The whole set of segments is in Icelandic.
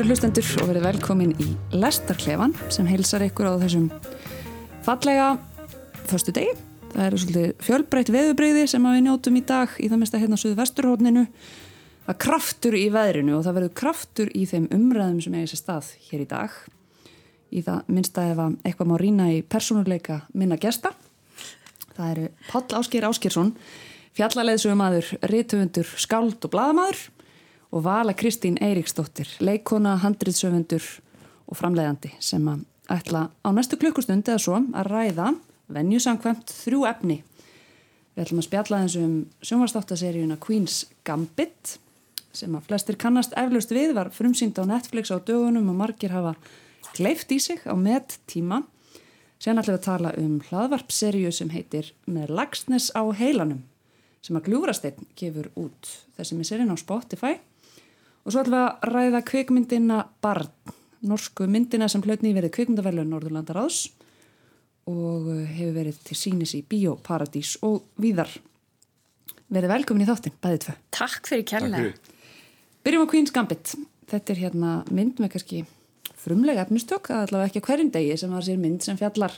kæru hlustendur og verið velkomin í Lestarklefan sem heilsar ykkur á þessum fallega förstu degi. Það eru svolítið fjölbreytt veðubreyði sem við njótum í dag í það mesta hérna á söðu vesturhóttninu. Það er kraftur í veðrinu og það verður kraftur í þeim umræðum sem er í þessi stað hér í dag. Í það minnsta ef að eitthvað má rína í persónuleika minna gesta. Það eru Páll Ásker Áskersson, fjallaleðsugum aður, rítufundur, skáld og bladamadur og Vala Kristín Eiríksdóttir, leikona, handriðsöfundur og framleiðandi sem að ætla á næstu klukkustund eða svo að ræða venjusamkvæmt þrjú efni. Við ætlum að spjalla þessu um sjónvarstáttaseríuna Queen's Gambit sem að flestir kannast eflaust við var frumsýnd á Netflix á dögunum og margir hafa gleift í sig á með tíma. Sen ætlum við að tala um hlaðvarpseríu sem heitir Með lagsnes á heilanum sem að Gljúrasteinn gefur út þessi misserinn á Spotify og svo ætlum við að ræða kvikmyndina Barn, norsku myndina sem hlaut nýverið kvikmyndavelun Norðurlandaráðs og uh, hefur verið til sínis í Bíóparadís og víðar. Verið velkomin í þáttin, bæðið tvö. Takk fyrir kærlega. Byrjum á Queen's Gambit. Þetta er hérna mynd með kannski frumlega efnistök, að allavega ekki hverjum degi sem var sér mynd sem fjallar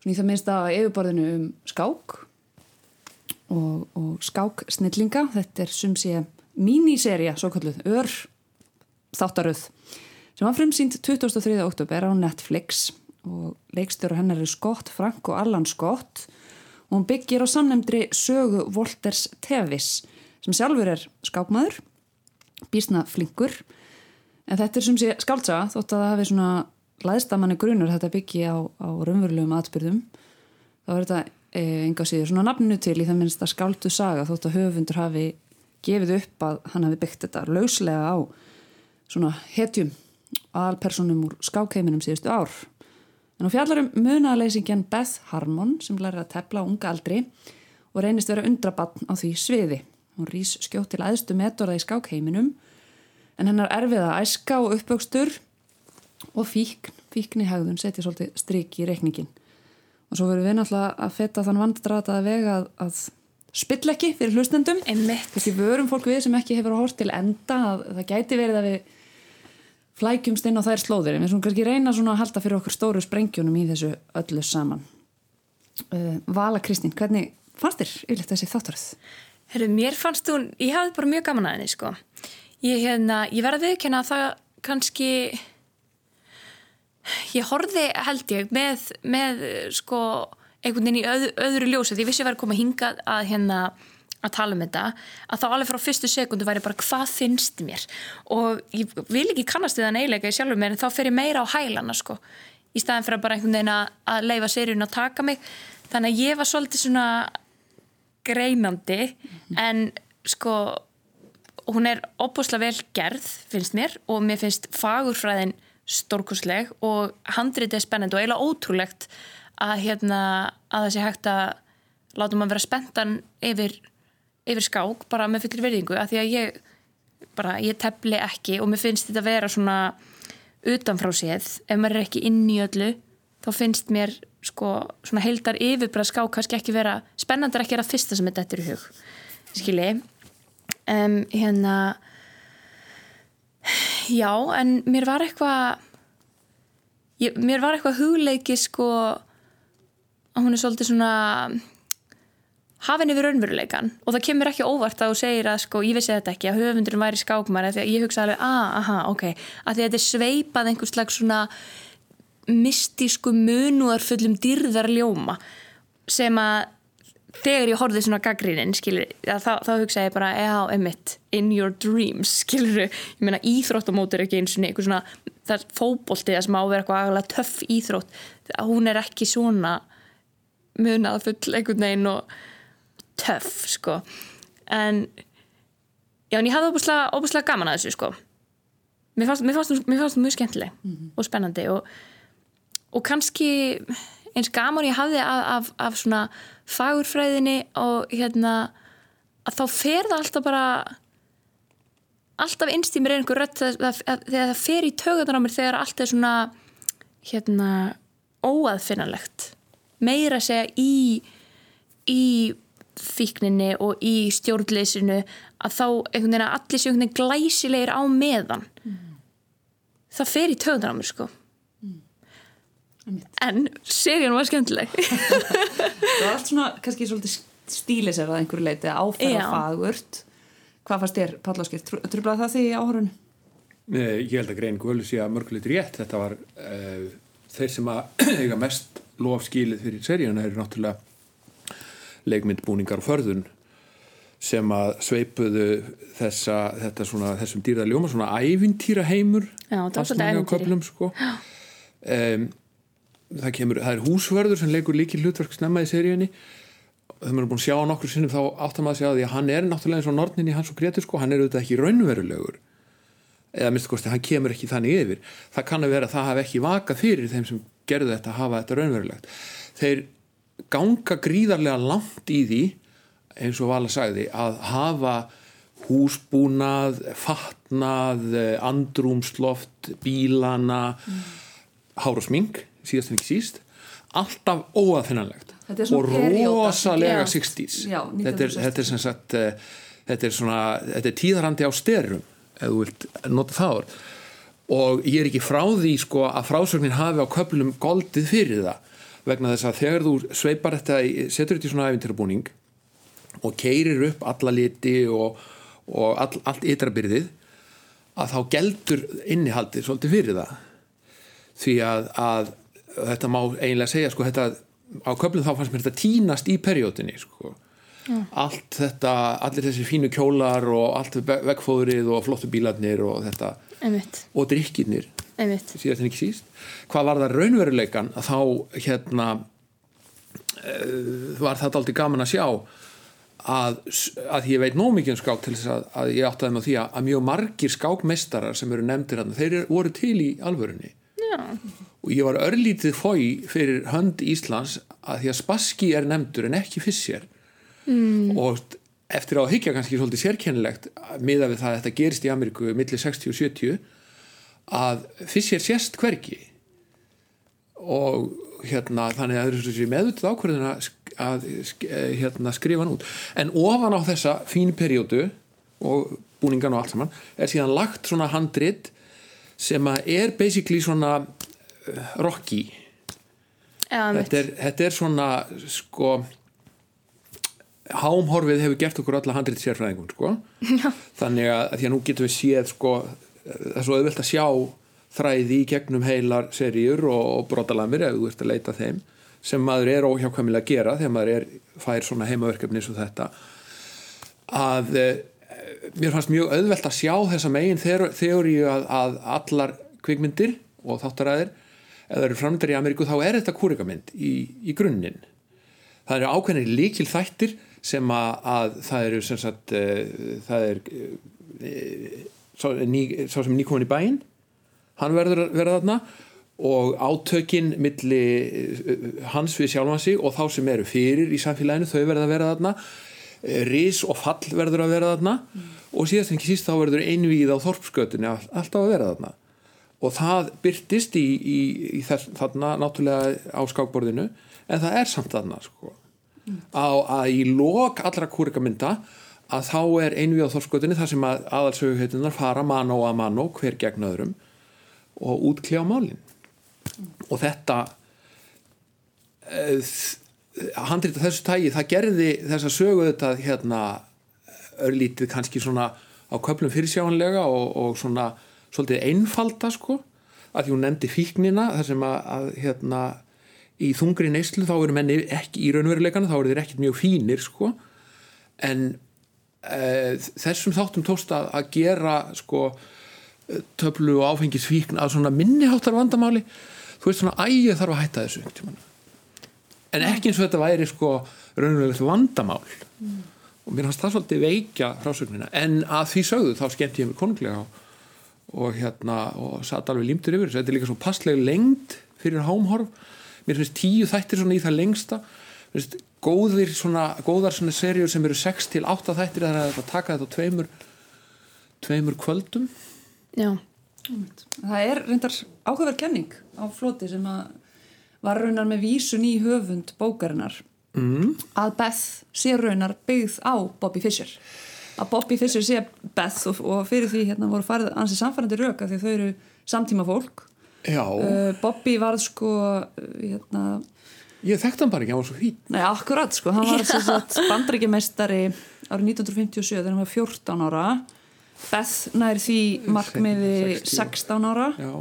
svona í það minnst að yfirborðinu um skák og, og skáksnillinga. Þetta er sum sé míniserja, svo kalluð, ör þáttaröð sem var frumsýnd 23. oktober á Netflix. Og leikstjóru hennar er Scott Frank og Allan Scott. Og hún byggir á samnemndri sögu Volters Tevis sem sjálfur er skápmaður bísna flinkur. En þetta er sem sé skáltsaga þótt að það hefði svona læðstamanni grunur þetta byggi á, á raunverulegum atbyrðum þá er þetta e, enga síður svona nafninu til í það minnst að skáltu saga þótt að höfundur hafi gefið upp að hann hafi byggt þetta lauslega á svona hetjum aðalpersonum úr skákheiminum síðustu ár En hún fjallar um munaðaleysingjan Beth Harmon sem lærir að tepla á unga aldri og reynist vera undrabann á því sviði. Hún rýs skjótt til aðstu metorða í skákheiminum en hennar erfiða æska og uppvöxtur og fíkn, fíkn í hegðun setja svolítið stryk í reikningin. Og svo verður við náttúrulega að fetta þann vanddrataða vega að, að spill ekki fyrir hlustendum. Einmitt. Þessi vörum fólk við sem ekki hefur að horta til enda að það gæti verið að við flækjumst inn á þær slóðir en við svona kannski reyna svona að halda fyrir okkur stóru sprengjónum í þessu öllu saman uh, Vala Kristín, hvernig fannst þér yfirleitt þessi þáttaröð? Herru, mér fannst hún, ég hafði bara mjög gaman að henni sko ég, hérna, ég verði viðkjöna að það kannski ég horfi held ég með, með sko einhvern veginn í öð, öðru ljósa því ég vissi að ég var að koma að hinga að hérna að tala um þetta að þá alveg frá fyrstu sekundu væri bara hvað finnst mér? Og ég vil ekki kannast við það neilega í sjálfur mér en þá fer ég meira á hælana sko í staðin fyrir að bara einhvern veginn að leifa seríun að taka mig. Þannig að ég var svolítið svona greinandi en sko hún er opuslega vel gerð finnst mér og mér finnst fagurfræðin stórkursleg og handrið er spennend og eiginlega ótrúlegt að hérna að það sé hægt að láta maður vera spenntan yfir yfir skák bara með fullir verðingu að því að ég bara, ég tefli ekki og mér finnst þetta að vera svona utanfrá séð, ef maður er ekki inn í öllu þá finnst mér sko svona heildar yfirbræð skák kannski ekki vera, spennandar ekki er að fyrsta sem er þetta í hug, skilji. Um, hérna já, en mér var eitthvað mér var eitthvað hugleiki sko að hún er svolítið svona hafinn yfir raunveruleikan og það kemur ekki óvart að þú segir að sko, ég vissi þetta ekki að höfundurinn væri skákmar því að ég hugsa alveg, ah, aha, ok. Að að þetta er sveipað einhvers slags svona mystísku munuarfullum dyrðarljóma sem að þegar ég horfið svona gaggrínin skilur, þá, þá hugsa ég bara já, emitt, in your dreams skilur, ég meina íþróttamót er ekki eins og einhver svona, það er fókbóltið að sem á að vera eitthvað aðalega töff íþrótt. Hún er ekki svona munað full einhvern veginn og töff sko. En já en ég hafði óbúslega, óbúslega gaman að þessu sko. Mér fannst, mér fannst, mér fannst mjög skemmtileg mm -hmm. og spennandi og, og kannski eins gaman ég hafði af, af, af svona fagurfræðinni og hérna að þá fer það alltaf bara alltaf innst í mér einhver rött þegar það fer í tögunar á mér þegar allt er svona hérna óaðfinnanlegt meira að segja í í fíkninni og í stjórnleysinu að þá einhvern veginn að allir séu einhvern veginn glæsilegir á meðan mm. það fer í töðunar á mér sko Einmitt. en serían var skemmtileg Það var allt svona kannski svolítið stílisera að einhverju leiti áferða fagurt Hvað fannst þér, Páll Áskir? Trublaði það áhörunni? Nei, Ég held að greiningu völu sé að mörgulegt rétt. Þetta var uh, þeir sem að eiga mest lof skilið fyrir seríuna eru náttúrulega leikmyndbúningar og förðun sem að sveipuðu þessa, þetta svona, þessum dýrða ljóma, svona ævintýra heimur Já, þetta var svolítið ævintýri. sko. um, það, kemur, það er húsvörður sem leikur líki hlutverk snemma í seríunni þegar maður er búin að sjá hann okkur sinnum þá áttar maður að sjá því að hann er náttúrulega eins og nornin í hans og Gretur sko, hann er auðvitað ekki raunverulegur eða minnst kosti, hann kemur ekki þannig yfir það kann að vera að það hafi ekki vakað fyrir þeim sem gerðu þetta að hafa þetta raunverulegt þeir ganga gríðarlega langt í því eins og Vala sagði að hafa húsbúnað fatnað, andrúmsloft bílana mm. hár og smink, síðast en ekki síst alltaf er og rosalega Já. 60s Já, þetta, er, 1960s. þetta er sem sagt uh, þetta er svona, þetta er tíðarandi á styrum ef þú vilt nota það orð. Og ég er ekki frá því sko að frásögnin hafi á köflum goldið fyrir það vegna þess að þegar þú sveipar þetta, setur þetta í svona æfintirabúning og keirir upp alla liti og, og all, allt ytrabyrðið að þá geldur innihaldið svolítið fyrir það. Því að, að þetta má eiginlega segja sko þetta á köflum þá fannst mér þetta tínast í periódinni sko allt þetta, allir þessi fínu kjólar og allt ve- veggfóðrið og flottu bílarnir og þetta. Einmitt, og drikkirnir síðast en ekki síst. Hvað var það raunveruleikan að þá hérna uh, var þetta aldrei gaman að sjá að, að ég veit nóg mikið um skák til þess að, að ég áttaði með því að, að mjög margir skákmeistarar sem eru nefndir hann, þeir voru til í alvörunni. Já. og ég var örlítið fói fyrir hönd Íslands að því að Spassky er nefndur en ekki Fischer mm. og eftir á að hyggja kannski svolítið sérkennilegt miða við það að þetta gerist í Ameríku millir 60 og 70 að Fischer sést hvergi og hérna þannig að það þessi meðvitað ákvörðin að, eh, hérna, skrifa hann út en ofan á þessa fín periodu og búningan og allt saman er síðan lagt svona handrit sem að er basically svona uh, rocky einmitt. þetta er, þetta er svona sko hámhorfið hefur gert okkur alla handrit sérfræðingum sko. þannig að, því að nú getum við séð sko, það er svo auðvelt að sjá þræði í gegnum heilar seríur og, og brotalamir ef þú ert að leita þeim sem maður er óhjákvæmilega að gera þegar maður er, fær svona heimaverkefni eins og þetta. Að eh, mér fannst mjög auðvelt að sjá þessa megin þeoríu að, að allar kvikmyndir og þáttaræðir það eru framöndar í Ameríku þá er þetta kúrikamynd í, í grunninn. Það eru ákveðinir líkil þættir sem að, að það eru sem sagt uh, það er uh, sá, ný, sá sem nýkomin í bæinn hann verður að vera þarna og átökin milli uh, hans við sjálfansi og þá sem eru fyrir í samfélaginu þau verður að vera þarna. Ris og fall verður að vera þarna. Og síðast en ekki síst þá verður einvíð á þorpskötunni all- alltaf að vera þarna. Og það byrtist í, í, í þess, þarna náttúrulega á skákborðinu en það er samt þarna sko. Á, að í lok allra kúrikamynda að þá er einvið á þorskutinni þar sem að aðalsöguheitunar fara mano að mano hver gegn öðrum og útkljá málin. Og þetta handrið þessu tægi það gerði þessa sögu þetta hérna örlítið kannski svona á köplum fyrirsjáanlega og, og svona svolítið einfalda sko að því hún nefndi fíknina þar sem að, að hérna í þungri neyslu þá eru menni ekki í raunveruleikana þá eru þeir ekkert mjög fínir sko. En e, þessum þáttum tókst að, að gera sko töflu og áfengisfíkn að svona minniháttar vandamáli. Þú veist svona ægið þarf að hætta þessu tímann. En ekki eins og þetta væri sko raunverulegt vandamál. Mm. og mér fannst það svolítið veikja frásögnina. En að því sögðu þá skemmt ég mér konunglega og, og hérna og satt alveg límtur yfir þessu. Þetta er líka svo passleg lengd fyrir hámhorf mér finnst tíu þættir svona í það lengsta. Finnst góðir svona góðar svona serjur sem eru 6 til 8 þættir þannig að þetta taka þetta á tveimur tveimur kvöldum. Já, Það er reyndar áhugaverð kenning á floti sem að var raunar með vísun í höfund bókarinnar. Mm. að Beth sé raunar byggð á Bobby Fischer. Að Bobby Fischer sé Beth og, og fyrir því hérna voru farið ansið samfærandi rauk af því þau eru samtíma fólk uh, Bobby varð sko uh, hérna, ég þekkti hann bara ekki, hann var svo hít nei akkurat sko. Hann var sem sagt bandaríkjameistari árið 1957 þegar hann var 14 ára. Beth nær því markmiði 16 ára. Já,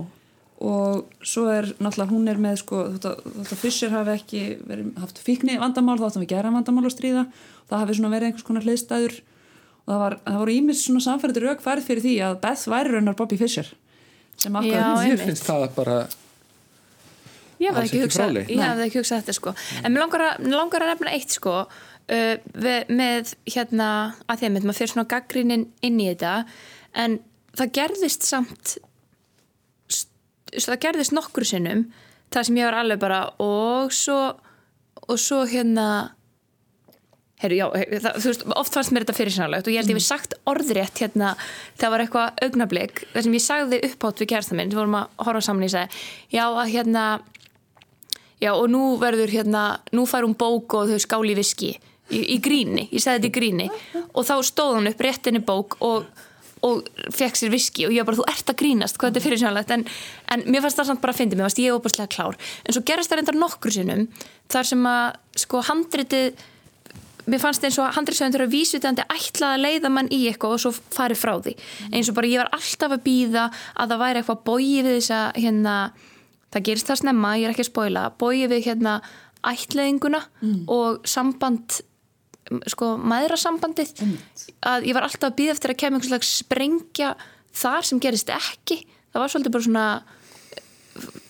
og svo er náttúrulega hún er með sko þótt að Fischer hafi ekki verið, haft fíkni vandamál þá áttum við gera vandamál að stríða það hafi svona verið einhvers konar hliðstæður. Og það, var, það voru ímis svona samfærið raukfærið fyrir því að Beth væri raunar Bobby Fischer sem Já, akkurat einmitt. finnst það bara Ég hafði ekki ekki hugsað, ég þetta sko en mér langar að, mér langar að nefna eitt sko uh, við, með hérna að því að maður fyrir svona gaggrinin inn í þetta en það gerðist samt það gerðist nokkru sinnum það sem ég var alveg bara og svo og svo hérna Heru, já, það, veist, oft fannst mér þetta fyrirsynalegt og ég held ég við sagt orðrétt hérna það var eitthvað augnablik þar sem ég sagði upphátt við kærasta minn við vorum að horfa saman ég sagði já að hérna já og nú verður hérna nú fær hún bók og þau skáli viski í, í gríni, ég sagði þetta í gríni. Og þá stóð hún upp réttinni bók og, og fekk sér viski og ég var bara, þú ert að grínast, hvað þetta er fyrirsynalegt en, en mér fannst það samt bara að fyndi, mér fannst ég opaslega klár. En svo gerist það reyndar nokkru sinnum þar sem að sko handritið mér fannst eins og handriðsöfundur að vísvitandi ætlað að leiða mann í eitthvað og svo farið frá því. Eins og bara ég var alltaf að býða að það væri eitthvað bóið við þess að hérna, það gerist það snemma, ég er ekki að spóila bóið við hérna ætlaðinguna og samband sko maðurasambandið að ég var alltaf að býða eftir að kemja einhvers slags sprengja þar sem gerist ekki. Það var svolítið bara svona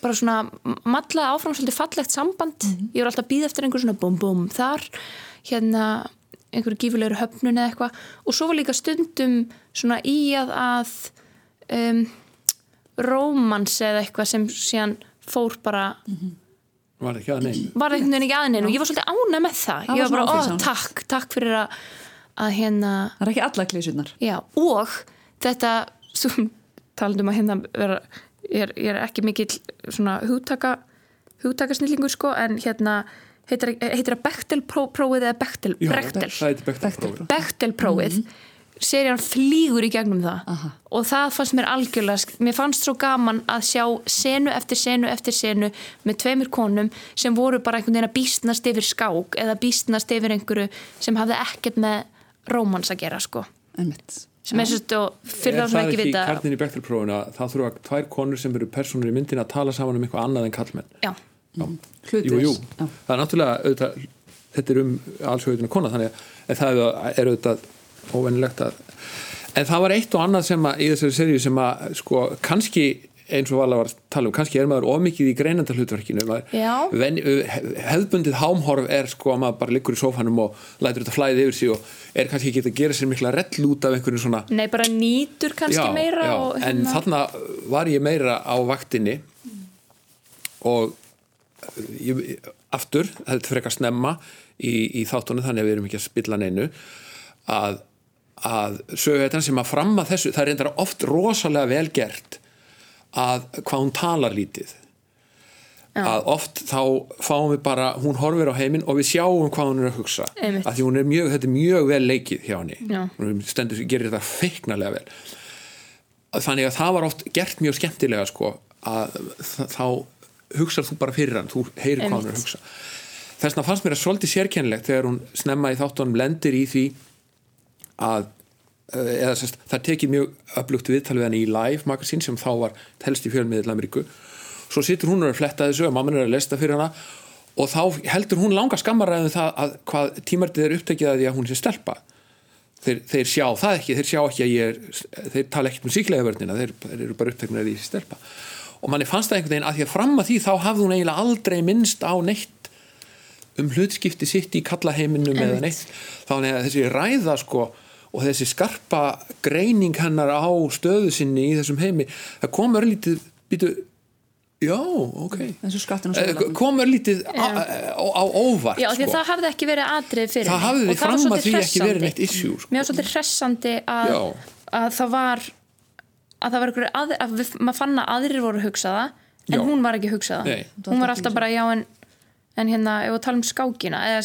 bara svona matlaði áfram svolítið fallegt samband. Ég var alltaf að býða eftir einhver svona bum bum þar hérna einhverju gífulegur höfnun eða eitthvað. Og svo var líka stundum svona í að að um, rómans eða eitthvað sem síðan fór bara var ekki að neina var einhvern veginn ekki aðeins og ég var svolítið ána með það, Það ég var bara, ó áfylgsamlegt. takk, takk fyrir að, að hérna það er ekki alla klísunar Já, og þetta svo, talandum að hérna vera, ég, er, ég er ekki mikill svona hugtaka hugtakasnillingur sko, en hérna heitir, heitir að Bechtel-prófið eða Bechtel, Já, Brechtel það heitir Bechtel-prófið. Bechtel-prófið. Serían flýgur í gegnum það. Aha. og það fannst mér algjörlega mér fannst svo gaman að sjá senu eftir senu eftir senu með tveimur konum sem voru bara einhvern veginn að býstnast yfir skák eða býstnast yfir einhverju sem hafði ekkert með rómans að gera sko. Einmitt. Sem er svo fyrir er það sem það ekki ekki vita karnin í Bechtel-prófuna það þurfa tvær konur sem eru personur í myndin að tala saman um eitthvað annað en kallmenn já. Jú, jú. Já. það er náttúrulega auðvitað, þetta er um allsveitina kona þannig að það er auðvitað óvennilegt að en það var eitt og annað sem að í þessari seríu sem að sko kannski eins og Vala var að tala um, kannski er maður ómikið í greinanda hlutverkinu. Ven, hefðbundið hámhorf er sko að maður bara liggur í sófanum og lætur þetta flæði yfir sig og er kannski ekki að gera sér mikla rell út af einhverju svona nei bara nýtur kannski já, meira já, og, hérna- en þarna var ég meira á vaktinni og ég, aftur, þetta frekar snemma í, í þáttunum þannig að við erum ekki að spilla neinu að, að sögu þetta sem að fram að þessu það er reyndar oft rosalega vel gert að hvað hún talar lítið Já. að oft þá fáum við bara hún horfir á heiminn og við sjáum hvað hún er að hugsa Einmitt. að því hún er mjög, þetta er mjög vel leikið hjá henni Já. hún stendur, gerir þetta feiknarlega vel þannig að það var oft gert mjög skemmtilega sko að þá hugsar þú bara fyrir hann þú heyrir hvað hann er að hugsa. Þess vegna fannst mér að svolítið sérkennilegt þegar hún snemma í þáttunum lendir í því að eh, eða sérst, það tekið mjög öflugt viðtal við hann í live magasín sem þá var telst í fjölmiðil Ameríku. Svo situr hún og er að fletta þessu og mamman er að lesta fyrir hana og þá heldur hún langa skammaræðum það að hvað tímartið er upptekið að því að hún sé stelpa. Þeir, þeir sjá það ekki, þeir sjá ekki að ég er þeir tala ekkert um síklega vörnina þeir, þeir eru bara uppteknir að því sé stelpa og manni fannst það einhvern veginn að því að fram að því þá hafði hún eiginlega aldrei minnst á neitt um hlutskipti sitt í kallaheiminum eða neitt. Þannig að þessi ræða sko og þessi skarpa greining hennar á stöðu sinni í þessum heimi það kom örlítið býtu, já, ok. Eh, sjóðlega kom örlítið á, á, óvart já sko. það hafði ekki verið atrið fyrir það hafði því fram að því ekki verið neitt issue sko. mér var svolítið hressandi að, að það var að það var einhverju að, að við, maður fann að aðrir voru að hugsa það en Já. hún var ekki að hugsa það. Nei. hún var alltaf bara já en, en hérna ef við tala um skákina eða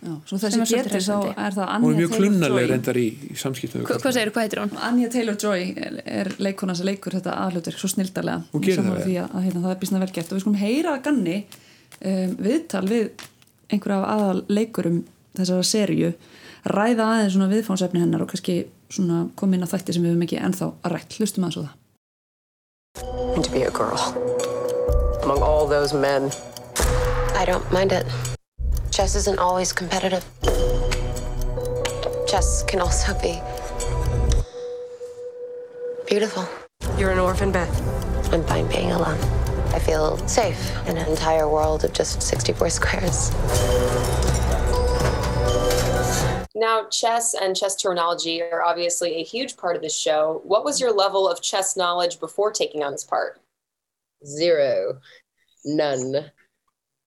Sem þessi er getur þá er það hún Anja er mjög klunnaleg reyndar í, í samskiptum hvað karlmenn. segir, hvað heitir hún? Anja Taylor-Joy er, er leikona sem leikur þetta aðhlutur svo snildarlega. Hún það því að, að hérna, það er bísna vel gert. Og við skulum heyra að ganni um, viðtal við einhverja af aðal leikurum þessara serju ræða aðeins svona viðfánsefni hennar og kannski svona koma inn á þætti sem við höfum ekki ennþá að rætt hlustum aðeins á það and to be a girl among all those men. I don't mind it. Chess isn't always competitive. Chess can also be beautiful. You're an orphan, Beth. I'm fine being alone. I feel safe in an entire world of just 64 squares. Now, chess and chess terminology are obviously a huge part of this show. What was your level of chess knowledge before taking on this part? Zero. None.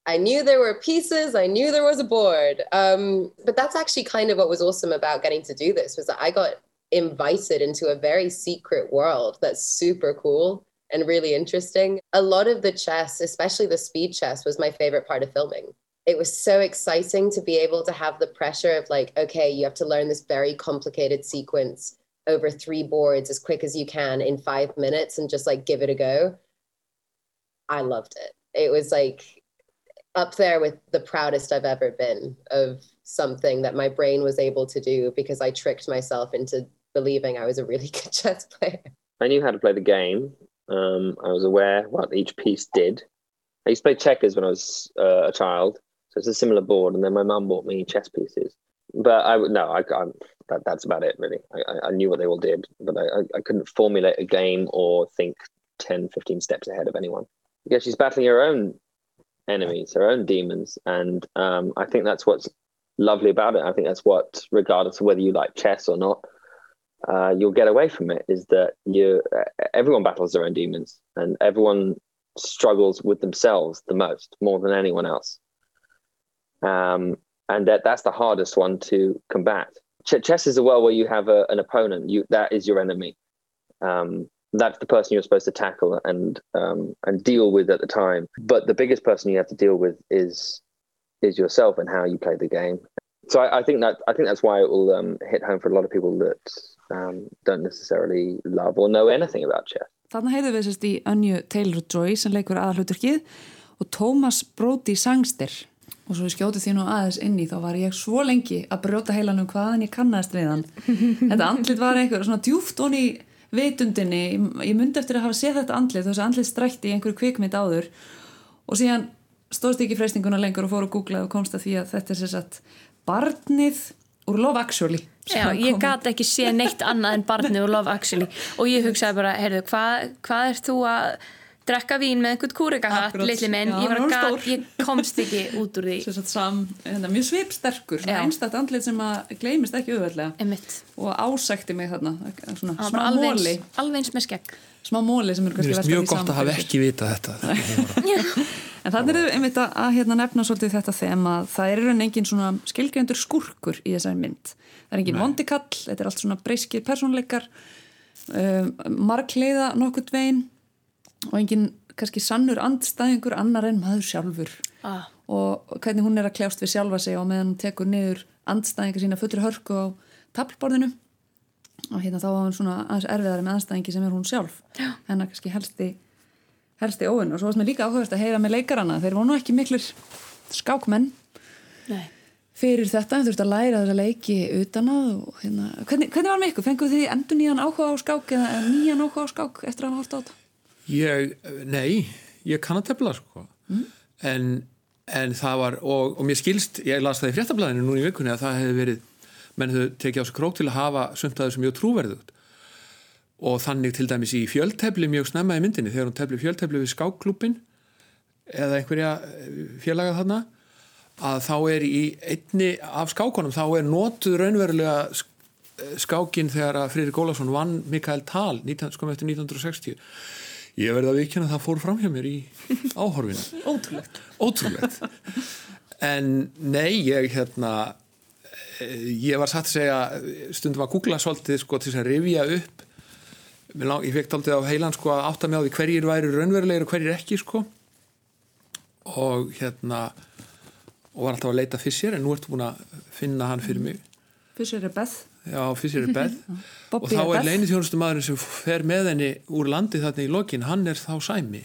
I knew there were pieces, I knew there was a board. Um, but that's actually kind of what was awesome about getting to do this was that I got invited into a very secret world that's super cool and really interesting. A lot of the chess, especially the speed chess, was my favorite part of filming. It was so exciting to be able to have the pressure of like, okay, you have to learn this very complicated sequence over three boards as quick as you can in five minutes and just like give it a go. I loved it. It was like up there with the proudest I've ever been of something that my brain was able to do because I tricked myself into believing I was a really good chess player. I knew how to play the game. Um, I was aware what each piece did. I used to play checkers when I was uh, a child, so it's a similar board. And then my mum bought me chess pieces. But I no, I can't. That, that's about it, really. I, I- I knew what they all did, but I, I- I couldn't formulate a game or think 10, 15 steps ahead of anyone. Yeah, she's battling her own enemies, her own demons, and um, I think that's what's lovely about it. I think that's what, regardless of whether you like chess or not, uh, you'll get away from it is that you everyone battles their own demons and everyone struggles with themselves the most more than anyone else um, and that that's the hardest one to combat. Ch- chess is a world where you have a, an opponent. You that is your enemy. Um, that's the person you're supposed to tackle and um, and deal with at the time. But the biggest person you have to deal with is is yourself and how you play the game. So I, I think that I think that's why it will um, hit home for a lot of people that um, don't necessarily love or know anything about chess. Þarna heyrðum við sérst í Önju Taylor-Joy sem leikur aðalhuturkið og Tómas Brody Sangster og svo ég skjóti því nú aðeins inn í þá var ég svo lengi að brjóta heilanum hvaðan ég kannast við hann. Þetta andlit var einhver svona djúft onni í vitundinni. Ég, myndi eftir að hafa séð þetta andlit þessi andlit strækti í einhverju kvikmynd áður. Og síðan stóðst ekki freystinguna lengur og fór að googla og komst að því að þetta er sérst barnið úr Love Actually Já, að ég gat ekki sé neitt annað en barnið og Love Actually. Og ég hugsaði bara, heyrðu, hvað hva er þú að drekka vín með einhvern kúrikahatt, litli minn, Já, ég, gat, ég komst ekki út úr því. Sam, hérna, mjög svipsterkur einstakt andlit sem að gleymist ekki auðveldlega. Og ásækti mig þarna svona var smá alveg móli alveg eins með skegg. Smá móli sem eru kannski velta mjög gott að hafa ekki vita þetta. En þannig er einmitt að, að hérna, nefna svolítið þetta þeim að það er raun engin svona skilgreyndur skurkur í þessari mynd. Það er engin vondikall, þetta er allt svona breyskir persónleikar um, margleiða nokkurt veginn og engin kannski sannur andstæðingur annar en maður sjálfur ah. og hvernig hún er að kljást við sjálfa sig og meðan hún tekur niður andstæðingar sína fullur hörku á tablborðinu og hérna þá var hún svona aðeins erfiðari með andstæðingi sem er hún sjálf Já. hennar kannski helsti helsti óvinn og svo varst mér líka áhugast að heyra með leikarana þeir voru nú ekki miklir skákmenn Nei. fyrir þetta en þurfti að læra þessa leiki utan að og hérna, hvernig, hvernig var með ykkur? Fenguð þið endur nýjan áhuga á skák eða nýjan áhuga á skák eftir að hafa haft á þetta? Ég, nei, ég kann að tefla sko. en, en það var og, og mér skilst, ég las það í fréttablaðinu núna í vikunni að það hefði verið menn þau tekið á sig krók til að hafa sumt að þessu mjög trúverðugt. Og þannig til dæmis í fjöldtefli mjög snemma í myndinni þegar hún tefli fjöldtefli við skákklúpin eða einhverja eh, félaga þarna að þá er í einni af skákonum þá er notuð raunverulega sk- eh, skákin þegar að Friðrik Ólafsson vann Mikael Tal 19, sko eftir 1960 ég verði að vikina að það fór fram hjá mér í áhorfinu. Ótrúlegt. ótrúlegt. En nei, ég hérna eh, ég var satt að segja stundum að googla svolítið sko til að rifja upp. Ég fekk aldrei á heilan sko að átta mig á því hverjir væri raunverulegir og hverjir ekki sko. Og hérna og var alltaf að leita Fischer en nú ertu búin að finna hann fyrir mig. Fischer er Beth já, Fischer er Beth. Og þá er Beth. leinithjónustu maðurinn sem fer með henni úr landi þarna í lokin, hann er þá Sæmi.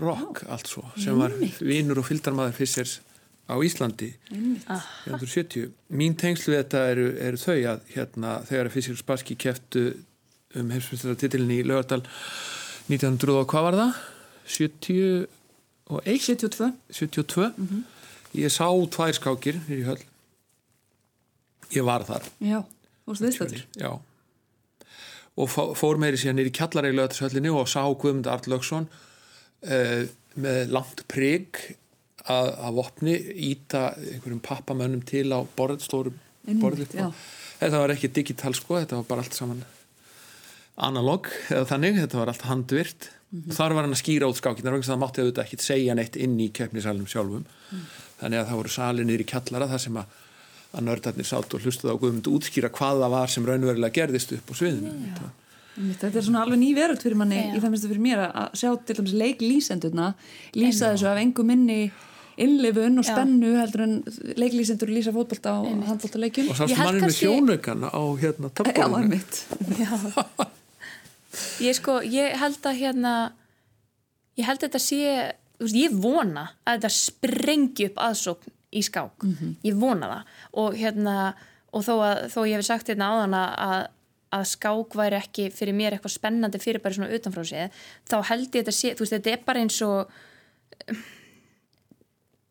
Rock, allt svo sem var vinur og fylgdarmaður Fischers á Íslandi. 1970. Mín tengslu við þetta eru, eru þau að hérna þegar Fischer og Spassky keftu um heimsmyndstaratitilin í Laugardal 1900 og hvað var það? 71? 72 72 ég sá tvær skákir hér í höll ég var þar. Já, viðstættur já. Og fó- fór meiri síðan nýri kjallara í lögatarsöllinni og sá Guðmund Artlöksson uh, með langt prigg að, að vopni íta einhverjum pappamönnum til á borð, stóru Einmitt, borði já. þetta var ekki digital sko, þetta var bara allt saman analog eða þannig, þetta var allt handvirt. Og þar var hann að skýra út skákinar þess að það mátti auðvitað ekki segja neitt inn í keppnisalunum sjálfum. Þannig að það voru salinir í kjallara þar sem að, að nördarnir sátt og hlustuð á Guðmund útskýra hvað það var sem raunverulega gerðist upp á sviðinu Þetta- Einmitt, Þetta er svona alveg ný veröld fyrir manni Já. í það minnstu fyrir mér að- að sjá til dæmis leiklýsendurna lýsa þessu af engum minni innlifun og Já. spennu heldur en leiklýsendur lýsa fótbolta og Einmitt. handboltaleikjum. Og sástu Ég held mannin með sjónaukan á hérna Já, einmitt. Ég sko, ég held að hérna ég held að þetta sé þú veist, ég vona að þetta sprengi upp aðsókn í skák. Ég vona það. Og hérna og þó að þó ég hef sagt hérna áðan að, að, skák væri ekki fyrir mér eitthvað spennandi fyrir bara svona utanfrá séð þá held ég þetta sé, þú veist, þetta er bara eins og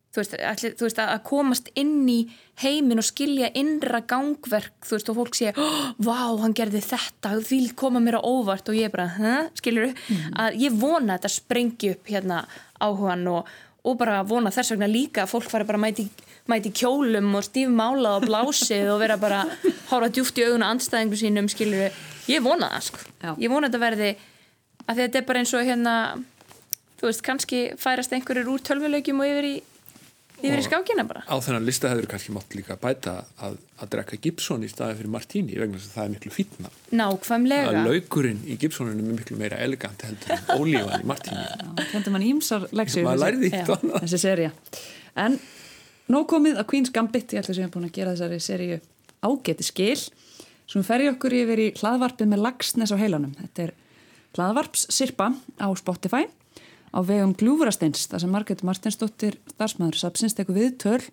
þú veist, allir, þú veist að að komast inn í heimin og skilja innra gangverk, þú veist, og fólk sé oh, vá, hann gerði þetta, því koma mér á óvart. Og ég bara, hæ, skilur að ég vona að þetta sprengi upp hérna áhugan og, og bara vona þess vegna líka að fólk fara bara að mæti, mæti kjólum og stífmálað og blásið og vera bara horfa djúft í auguna andstæðingu sínum, skilur ég vona það, sko, Já. ég vona þetta verði að þetta er bara eins og hérna þú veist, kannski færast einhverjur úr tölvuleikjum og yfir í yfir í skákina bara. á þennan lista hefur kannski mátt líka bæta að, að drekka Gibson í staði fyrir Martini vegna þess að það er miklu fítna nákvæmlega. Að laukurinn í Gibsoninu er miklu meira elegant heldur en ólífan í Martini. Kendi mann ímsar leksir maður lærði eitt og annað. þessi seria en nóg komið að Queen's Gambit. Ég ætla sem ég er búin að gera þessari seríu ágæti skil. Sem ferja okkur yfir í hlaðvarpið með lagsnes á heilanum. Þetta er hlaðvarpssirpa á Spotify á vegum Gljúfurasteins þar sem Margrét Martinsdóttir starfsmæður sapsins tekur við töl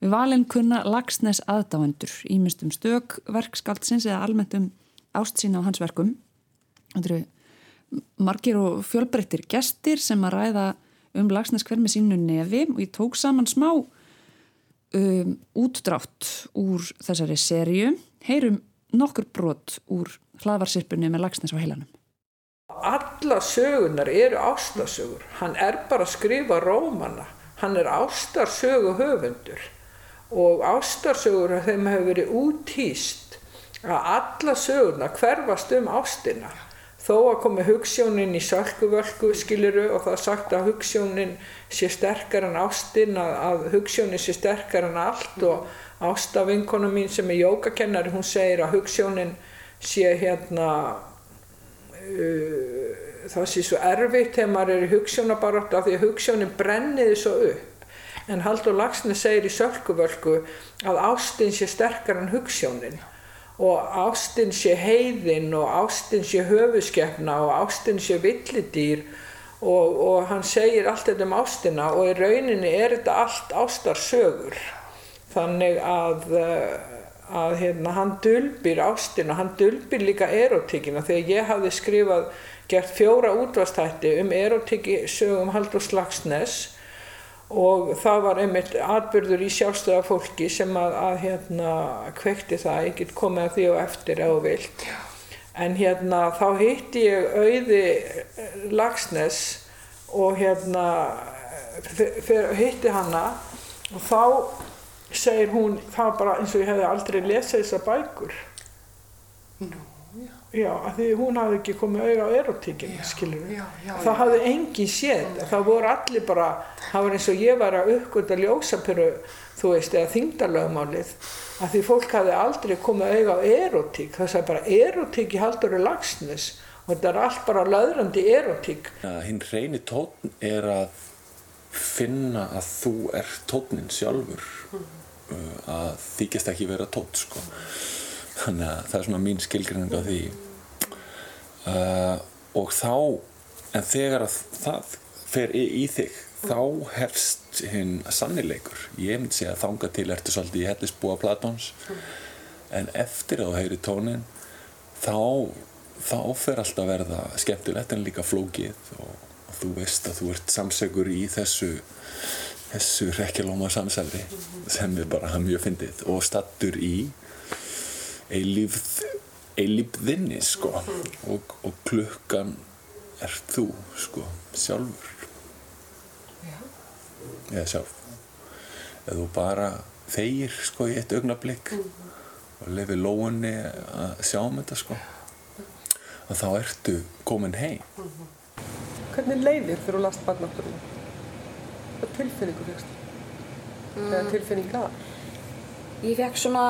við valin kunna lagsnes aðdáendur ímyndst um stök verkskaldsins eða almennt um ást sína á hans verkum. Þetta eru margir og fjölbreyttir gestir sem að ræða um lagsnes hver með sínu nefi og ég tók saman smá um, útdrátt úr þessari serju heyrum nokkur brot úr hlaðvarsirpunni með lagsnes á heilanum alla sögunar eru ástarsögur hann er bara að skrifa rómana. Hann er ástarsögu höfundur og ástarsögur þeim hefur verið útýst að alla sögurnar hverfast um ástina. Þó að komi hugssjónin í sölkuvölku skiluru og það er sagt að hugssjónin sé sterkar en ástin að, að hugssjónin sé sterkar en allt og ástavinkona mín sem er jógakennari hún segir að hugssjónin sé hérna uh, það sé svo erfitt þegar maður er í hugssjónabarátt af því að hugssjónin brenniði svo upp. En Haldur Lagsnes segir í sölkuvölku að ástin sé sterkar en hugssjónin og ástin sé heiðin og ástin sé höfuskefna og ástin sé villidýr. Og, og hann segir allt þetta um ástina og í rauninni er þetta allt ástarsögur þannig að, eh, að hérna, hann dulbir ástina, hann dulbir líka erotíkina þegar ég hafði skrifað gert fjóra útvastætti um erotíki sögum Haldur Slagsnes og það var einmitt atbyrður í sjálfstöða fólki sem að, að hérna kvekti það, ég get komið að því og eftir ef þú vilt. En hérna þá hitti ég auði Lagsnes og hérna fyrir hitti hanna og þá segir hún, það var bara eins og ég hefði aldrei lesið þessar bækur. Já, af því hún hafði ekki komið auðvitað á erotíkinu, skilur við. Það hafði engin séð, það voru allir bara, það var eins og ég var að uppgönda ljósapyru, þú veist, eða þingdarlögumálið, af því fólk hafði aldrei komið auðvitað á erotík, það sagði bara erotík í haldur lagsnes og þetta er allt bara löðrandi erotík. Hinn reyni tótn er að finna að þú er tónin sjálfur. Uh, að þykist ekki vera tótt sko. þannig að það er svona mín skilgrinning á því. Uh, og þá en þegar að það fer í, í þig þá hefst hinn sannileikur. Ég myndi segja að þanga til ertu svolítið í hellisbúa Platons. En eftir að þú heyri tónin þá, þá fer alltaf að verða skemmtilegt en líka flókið og, og þú veist að þú ert samsegur í þessu þessu rekkjalóma samsæli sem er bara mjög fyndið og stattur í eilífð eilífðinni sko. Og, og klukkan er þú sko sjálfur. Eða sjálf. Eða þú bara þegir sko í eitt augnablík og lefi lóunni að sjá um þetta sko og þá ertu komin heim. Hvernig leiðir þú last barnátturinn? Hvað tilfinningu fyrst? Mm. Eða tilfinningar? Ég fekk svona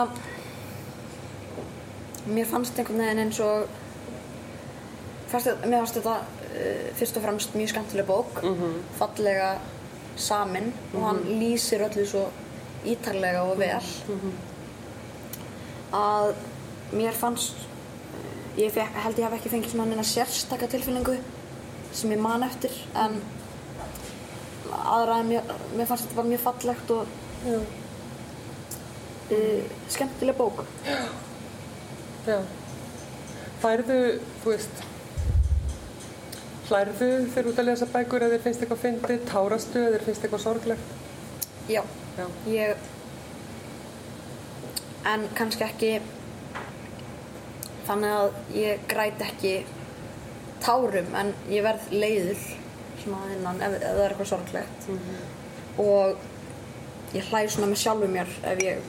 mér fannst einhvern veginn eins og fyrst, mér fannst þetta uh, fyrst og fremst mjög skemmtileg bók fallega samin og hann lýsir öllu svo ítarlega og vel að mér fannst ég fekk, held ég hef ekki fengið svona neina sérstaka tilfinningu sem ég man eftir en aðra en mér, mér fannst þetta bara mjög fallegt og uh, skemmtileg bók Já. Færðu, þú veist, hlærðu þegar ert að lesa bækur eða þér finnst eitthvað fyndið, tárastu eða þér finnst eitthvað sorglegt? Já, Já. ég en kannski ekki þannig að ég græt ekki tárum en ég verð leiður svona innan ef, ef það er eitthvað sorglegt. Og ég hlæ svona með sjálfu mér ef ég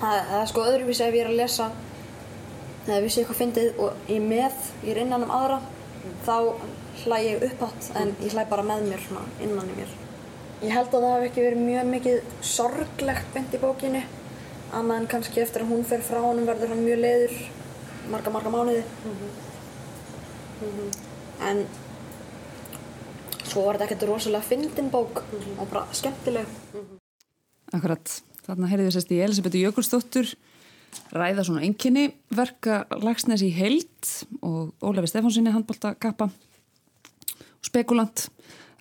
það, er sko öðruvísi ef ég er að lesa eða vissi eitthvað fyndið og ég með, ég er innan um aðra þá hlæ ég uppátt en ég hlæ bara með mér svona innan í mér. Ég held að það hef ekki verið mjög mikið sorglegt beint í bókinni annað en kannski eftir að hún fer frá honum verður hann mjög leiður marga marga mánuði. En svo var þetta ekkert rosalega fyndin bók og bara skemmtileg. Akkurat, þarna heyrðum við sérst í Elisabethu Jökulsdóttur ræða svona einkinni verka lagsnes í heild og Ólefi Stefánsinni handbóltakappa og spekulant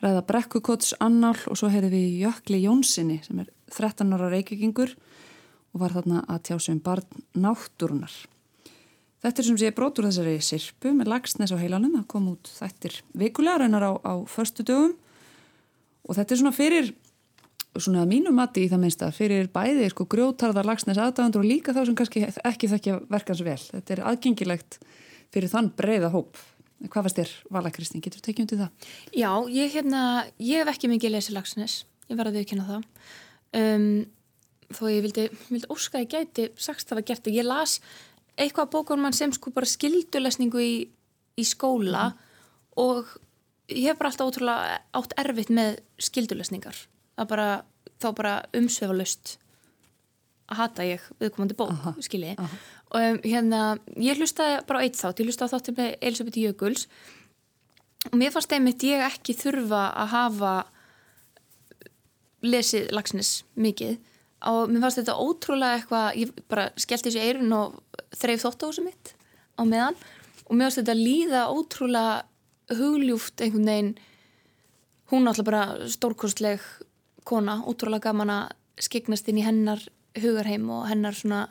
ræða brekkukots annál og svo heyrðum við Jökli Jónsinni sem er 13 ára reykjökingur og var þarna að tjá sig um barn náttúrunar. Þetta er sem sé brotur þessari sirpu með lagsnes á heilanum, það kom út þættir vikulega raunar á, á förstu dögum og þetta er svona fyrir svona að mínu mati í það minnsta fyrir bæði sko grjótarðar lagsnes aðdáðandur og líka þá sem kannski ekki þekkja verkans vel. Þetta er aðgengilegt fyrir þann breiða hóp. Hvað fannst þér, Vala Kristín? Getur þú tekið undir það? Já, ég, hérna, ég hef ekki mikið lesið lagsnes, ég verði að viðkynna það. Um, þó ég vildi, vildi óska að ég gæti sagst það að gert og ég las eitthvað bókunum mann sem sko bara skildulesningu í, í skóla og ég hef bara alltaf ótrúlega átt erfitt með skildulesningar bara, þá bara umsveifalust að hata ég viðkomandi bók, Aha, skilji. aha. og um, hérna, ég hlustaði bara á eitt þátt, ég hlustaði á þáttir með Elisabeth Jökuls. Og mér fannst einmitt ég ekki þurfa að hafa lesið lagsnes mikið og mér fannst þetta ótrúlega eitthvað ég bara skellti þessu eirun og þreif þóttáðsum mitt á meðan. Og mér fannst þetta líða ótrúlega hugljúft einhvern veginn. Hún er alltaf bara stórkostleg kona, ótrúlega gaman að skiknast inn í hennar hugarheim og hennar svona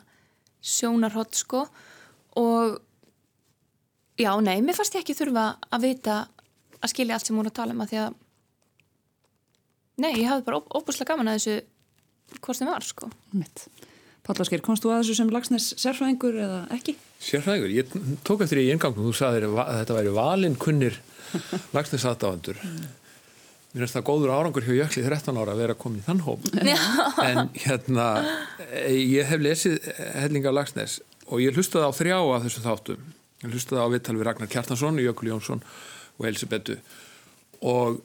sjónarhótt sko. Og já, nei, mér fannst ég ekki þurfa að vita að skilja allt sem hún er að tala um að því að nei, ég hafði bara óbúslega gaman að þessu hvort sem var sko. Mitt. Pállaskir, komst þú að þessu sem lagsnes sérfræðingur eða ekki? Sérfræðingur, ég tók eftir í eingangum þú sagðir að þetta væri valinn kunnir lagsnes aðdáðandur mér finnst það góður árangur hjá Jökli 13 ára að vera komið í þann hóp. En hérna ég hef lesið hellinga lagsnes og ég hlustaði á þrjá af þessu þáttum. Ég hlustaði á vittal við Ragnar Kjartansson Jökul Jónsson og Elisabethu. Og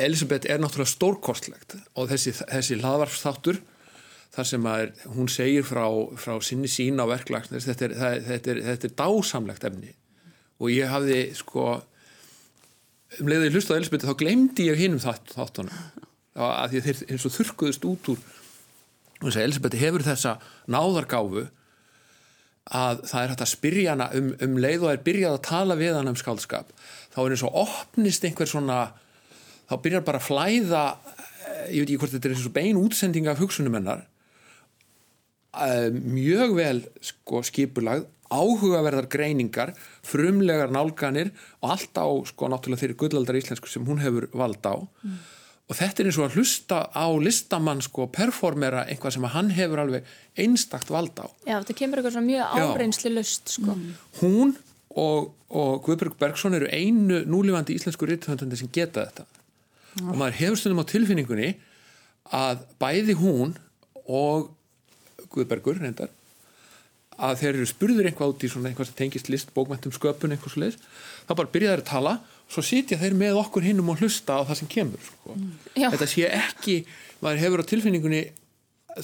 Elisabeth er náttúrulega stórkostlegt og þessi, þessi hlaðvarpsþáttur þar sem að hún segir frá, frá sinni sín á verklagsnes þetta er, þetta, er, þetta er dásamlegt efni. Og ég hafði sko um leiðið hlusta á Elisabeth þá glemdi ég hinnum þátt, þáttunum. Að því þeir eins og þurrkuðust út úr. Og þess að Elisabeth hefur þessa náðargáfu að það er hægt að spyrja hana um, um leið og er byrjað að tala við hana um skáldskap þá er eins og opnist einhver svona þá byrjar bara að flæða eh, ég veit ekki hvort þetta er eins og bein útsending af hugsunum hennar mjög vel sko, skipulagð áhugaverðar greiningar frumlegar nálganir og allt á sko náttúrulega þeirri gullaldar íslensku sem hún hefur vald á. Mm. og þetta er eins og að hlusta á listamann sko performera eitthvað sem hann hefur alveg einstakt vald á. Já, þetta kemur eitthvað svona mjög áreinsli lust sko. hún og, og Guðberg Bergson eru einu núlifandi íslensku rithöndandi sem geta þetta. Og maður hefur stundum á tilfinningunni að bæði hún og Guðbergur reyndar að þeir eru spurður eitthvað út í svona eitthvað sem tengist list, bókmæntum, sköpun eitthvað svo leiðis, þá bara byrja þeir að tala svo sitja þeir með okkur hinnum og hlusta á það sem kemur sko. Já. þetta sé ekki, maður hefur á tilfinningunni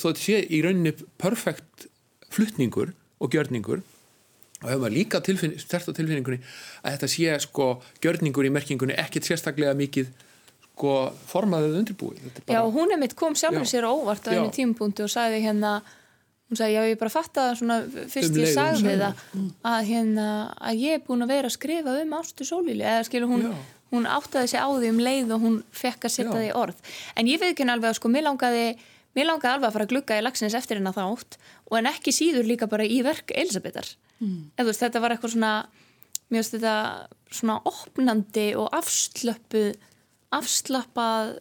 þó þetta sé í rauninni perfekt flutningur og gjörningur og hefur maður líka tilfinn, stert á tilfinningunni að þetta sé sko gjörningur í merkingunni ekkit sérstaklega mikið sko formaðið undirbúið Þetta er Já, bara- hún er mitt kom sjálfur Já. sér óvart á einu tímapunkti og sagði hérna hún sagði, já ég bara fatta það svona fyrst Um ég sagði sagði það að hérna, að ég er búin að vera að skrifa um ástu sólíli, eða skilur hún Já. hún áttaði sig á því um leið og hún fekk að setja því í orð, en ég veit ekki alveg að sko, mér langaði mér langaði alveg að fara að glugga í lagsins eftir hennar þátt og en ekki síður líka bara í verk Elisabetar, Mm. eða þú veist, þetta var eitthvað svona mér finnst þetta svona opnandi og afslöppu afslappað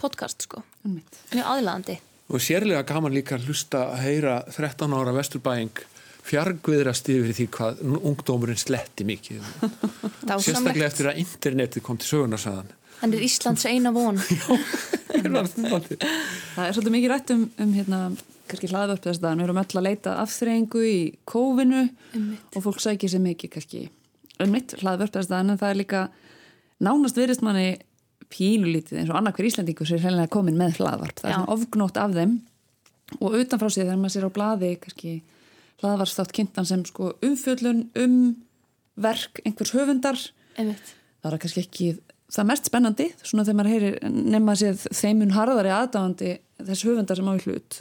podcast sko, mjög aðlaðandi og sérlega gaman líka að hlusta að heyra 13 ára vesturbæing fjargviðrast yfir því hvað ungdómurinn sletti mikið. Sérstaklega eftir að internetið kom til sögurnarsaðan hann. Er Íslands eina von. Það er svolítið mikið rætt um, um hérna, kannski hlaðvörp þess að við erum öll að leita afþreyingu í kófinu og fólk sækir sér mikið kannski. Um mitt hlaðvörp þess að en það er líka nánast verist manni pínulítið eins og annað hver Íslandingur sér hreinlega komin með hlaðvarp. Það er Já. svona ofgnótt af þeim og utanfrá sig þegar maður sér á blaði kannski hlaðvarstátt kynntan sem sko umfjöllun um verk einhvers höfundar Einmitt. það er kannski ekki það mest spennandi svona þegar maður heyrir nefna sér þeimun harðari aðdáðandi þess höfundar sem á í hlut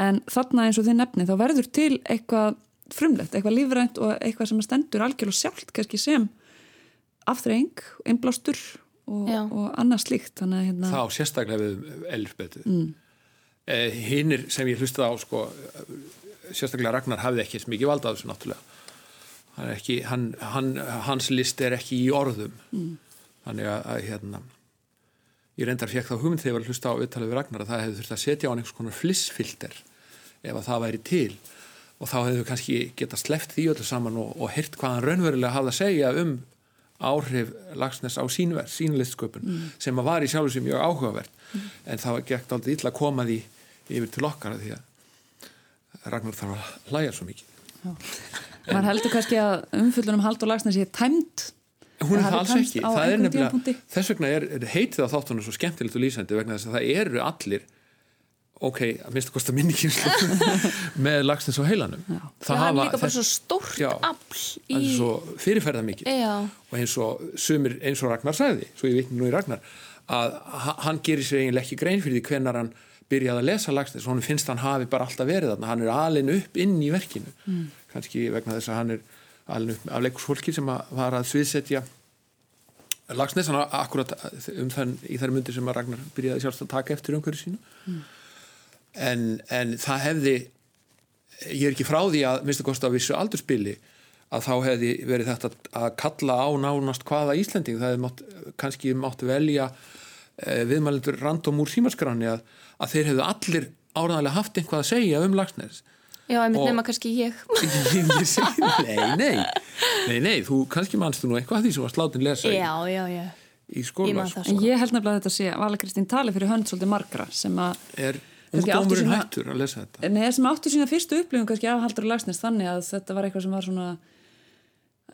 en þarna eins og þið nefni þá verður til eitthvað frumlegt, eitthvað lífrænt og eitthvað sem stendur algjörlega sjálft kannski sem afþreying, einblástur og, og annað slíkt þannig að hérna þá sérstaklega við Elisbetu mm, eh, hinnir sem ég hlustaði á sko, sérstaklega Ragnar hafði ekki eins mikið vald af þessu náttúrulega. Hann er ekki, hann, hann, hans list er ekki í orðum. Mm, þannig að, að hérna ég reyndar fekk þá hugmynd þegar ég var að hlusta á viðtalið við Ragnar að það hefði þurft að setja á hann einhvers konar flissfilter ef að það væri til. Og þá hefðu kannski geta sleppt því öllu saman og, og heyrt hvað hann raunverulega hafði að segja um áhrif Lagsnes á sínverð, sínlistsköpun Mm. sem að var í sjálfu sér mjög áhugavert. Mm. en það gert aldrei illa að koma því yfir til okkar af því að Ragnar þarf að hlæja svo mikið. Maður heldur kannski að umfjöllunum Haldur Lagsnes sé tæmt Hún er Það alls ekki, það er nefnilega, þess vegna er, er heitið á þáttunum svo skemmtilegt og lýsandi vegna þess að það eru allir, ok, að minnst að kosta minni með lagsnes á heilanum. það er líka bara svo stórt Já. afl í Það er svo fyrirferða mikið Já. og eins og sumir, eins og Ragnar sagði, svo ég vitni nú í Ragnar, að ha- hann gerir sér eiginlega ekki grein fyrir því hvenar hann byrjaði að lesa lagsnes og hann finnst hann hafi bara alltaf verið þarna, hann er alin upp inn í verkinu, Mm. kannski vegna þess að hann er alin upp af leikursfólki sem að var að sviðsetja Lagsnes hann akkurat um þann í þær myndir sem að Ragnar byrjaði sjálfst að taka eftir umhverju sínu Mm. En, en það hefði ég er ekki frá því að minnst að kosta á vissu aldurspili að þá hefði verið þetta að kalla á nánast hvaða Íslending. Það hefði mátt, kannski mátt velja eh, viðmælendur random úr símaskráni að, að þeir hefðu allir áraðanlega haft einhvað að segja um Lagsnes já, einmitt Og- nema kannski ég. Ég, ég nei, nei nei, nei, þú kannski mannstu nú eitthvað því sem var sláttinn lesa já, já, já. í Ég skóla það, en ég held nefnilega að þetta sé Vala Kristín tali fyrir hönd svolítið margra sem að er Kannski áttu ungdómurinn sína- hættur að lesa þetta Nei, sem áttu sína fyrstu upplifun kannski af Haldur Lagsnes þannig að þetta var eitthvað sem var svona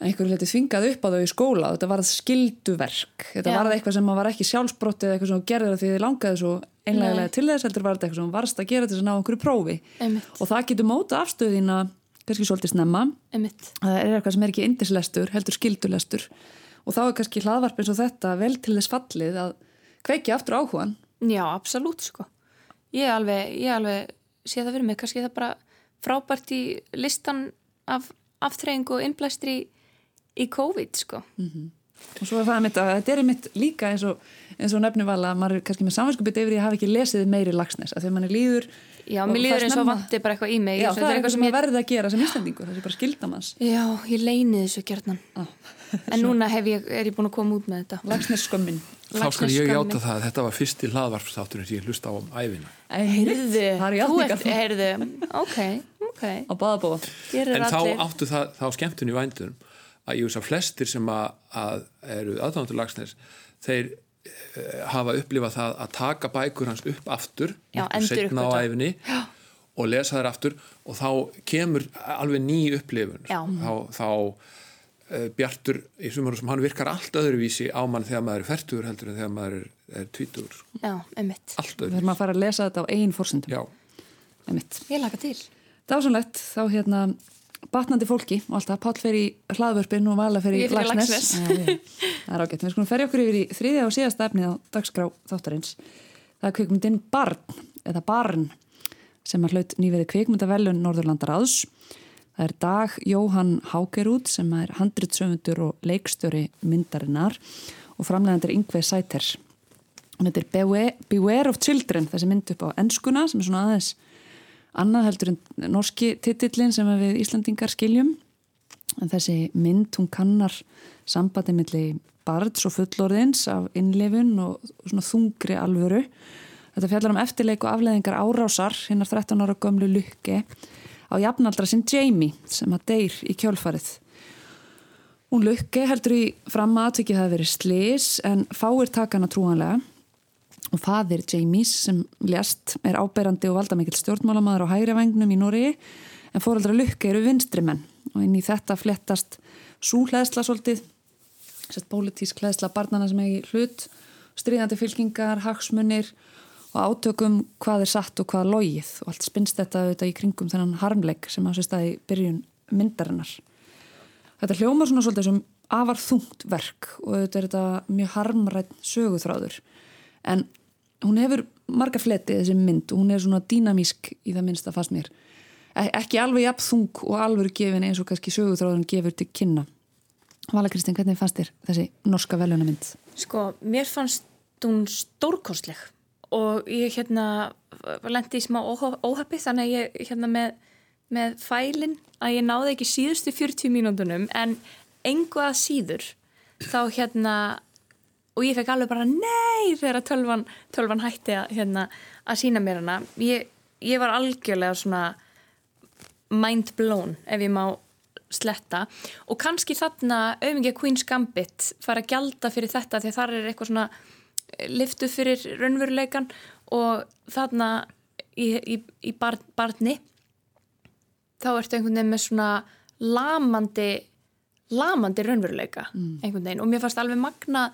einhverju leti þvingað upp á þau í skóla þetta var skilduverk þetta Já. var eitthvað sem var ekki sjálfsbrotti eða eitthvað sem þú gerðir því þið langaði svo einlega til þess heldur var þetta eitthvað sem varst að gera til þess að ná einhverju prófi Einmitt. og það getur móta afstöðina kannski svolítið snemma Einmitt. það er eitthvað sem er ekki indislestur heldur skildulestur og þá er kannski hlaðvarp eins og þetta vel til þess fallið að kveikja aftur áhugan Já, absolutt sko. Ég er alveg, ég er alveg sé það fyrir mig, kannski það bara frábært í listan af aftreyingu og innblæstri í, í COVID sko. og svo er það mitt að þetta er mitt líka eins og, og nefnum vala að maður er kannski með samvinskupið yfir því að hafa ekki lesið meiri lagsnes að því að manni líður Já, mér líður eins og vanti bara eitthvað í mig. Já, það er eitthvað sem ég- verði að gera sem íslendingur, það sé bara skildamanns Já, ég leyni þessu gjarnan. En núna hef ég, er ég búin að koma út með þetta. Lagsnesskömmin. Þá skal ég játa það að þetta var fyrsti hlaðvarpstátturinn sem ég hlusta á um æfina. Heyrðu, það er þú ert, heyrðu, ok, ok. Á baðabóa. Gerir En þá allir. áttu það, þá skemmtun í vændunum að ég veist að flestir sem að, að eru aðdándur lagsnes, þeir hafa upplifað það að taka bækur hans upp aftur, Já, seinna á Já. og lesa þær aftur og þá kemur alveg ný upplifun. Já. Þá, þá uh, Bjartur í sumarum sem hann virkar allt öðruvísi á mann þegar maður er færtugur heldur en þegar maður er, er tvítugur. Já, einmitt. Við þurfum að fara að lesa þetta á eigin fórsendum. Já. Einmitt. Ég laka til. Dásanlegt, þá hérna batnandi fólki og alltaf Páll fer í hlaðvörpin og Vala fer í Lagsnes. Það er ágætt. Við skulum ferja okkur yfir í þriðja og síðasta efnið á dagskrá þáttarins. Það er kvikmyndin Barn eða Barn sem að hlaut nýverið kvikmyndavelun Norðurlandar áðs. Það er Dag Jóhann Hákerút sem er handritsöfundur og leikstjóri myndarinnar og framlegandir Yngve Sæter. Hún heitir Beware, Beware of Children, þessi mynd upp á enskuna sem er svona aðeins annað heldur en norski titillin sem við Íslandingar skiljum. En þessi mynd, hún kannar sambandi milli barns og fullorðins af innlifun og svona þungri alvöru. Þetta fjallar um eftirleik og afleðingar árásar hinnar 13 ára gömlu lukki á jafnaldra sinn Jamie sem að deyr í kjálfarið. Hún lukki heldur í fram að atvikið það verið slis en fáir takana trúanlega og fadir Jamies sem lést er áberandi og valdamikill stjórnmálamaður á hægri vengnum í Nóri en fóreldra lukki eru vinstri menn. Og inn í þetta flettast súhleðsla svolítið sett pólitísk hleðsla barnana sem hegi hlut stríðandi fylkingar, hagsmunir og átökum hvað er satt og hvað er logið. Og allt spinnst þetta auðvitað í kringum þennan harmleik sem á sér staði byrjun myndarinnar. Þetta hljómar svona svolítið sem afar þungt verk og auðvitað er þetta mjög harmrætt söguþráður. En hún hefur marga fleti þessi mynd og hún er svona dýnamísk í það minnsta fast mér e ekki alveg jafn þung og alveg gefin eins og kannski söguþráðun gefur til kynna Vala Kristín, hvernig fannst þér þessi norska velunamynd? Sko, mér fannst hún stórkostleg og ég hérna lendi í smá óhappi þannig að ég hérna með, með fælin að ég náði ekki síðustu 40 mínúndunum en engu að síður þá hérna og ég fekk alveg bara nei þegar tölvan, tölvan hætti að, hérna, að sína mér hana. Ég, ég var algjörlega svona mind blown ef ég má sletta. Og kannski þarna auðvitað Queen's Gambit fara að gjalda fyrir þetta því þar er eitthvað svona liftu fyrir raunveruleikan og þarna í, í, í bar, barni þá ertu einhvern veginn með svona lamandi lamandi raunveruleika einhvern veginn. Og mér fannst alveg magna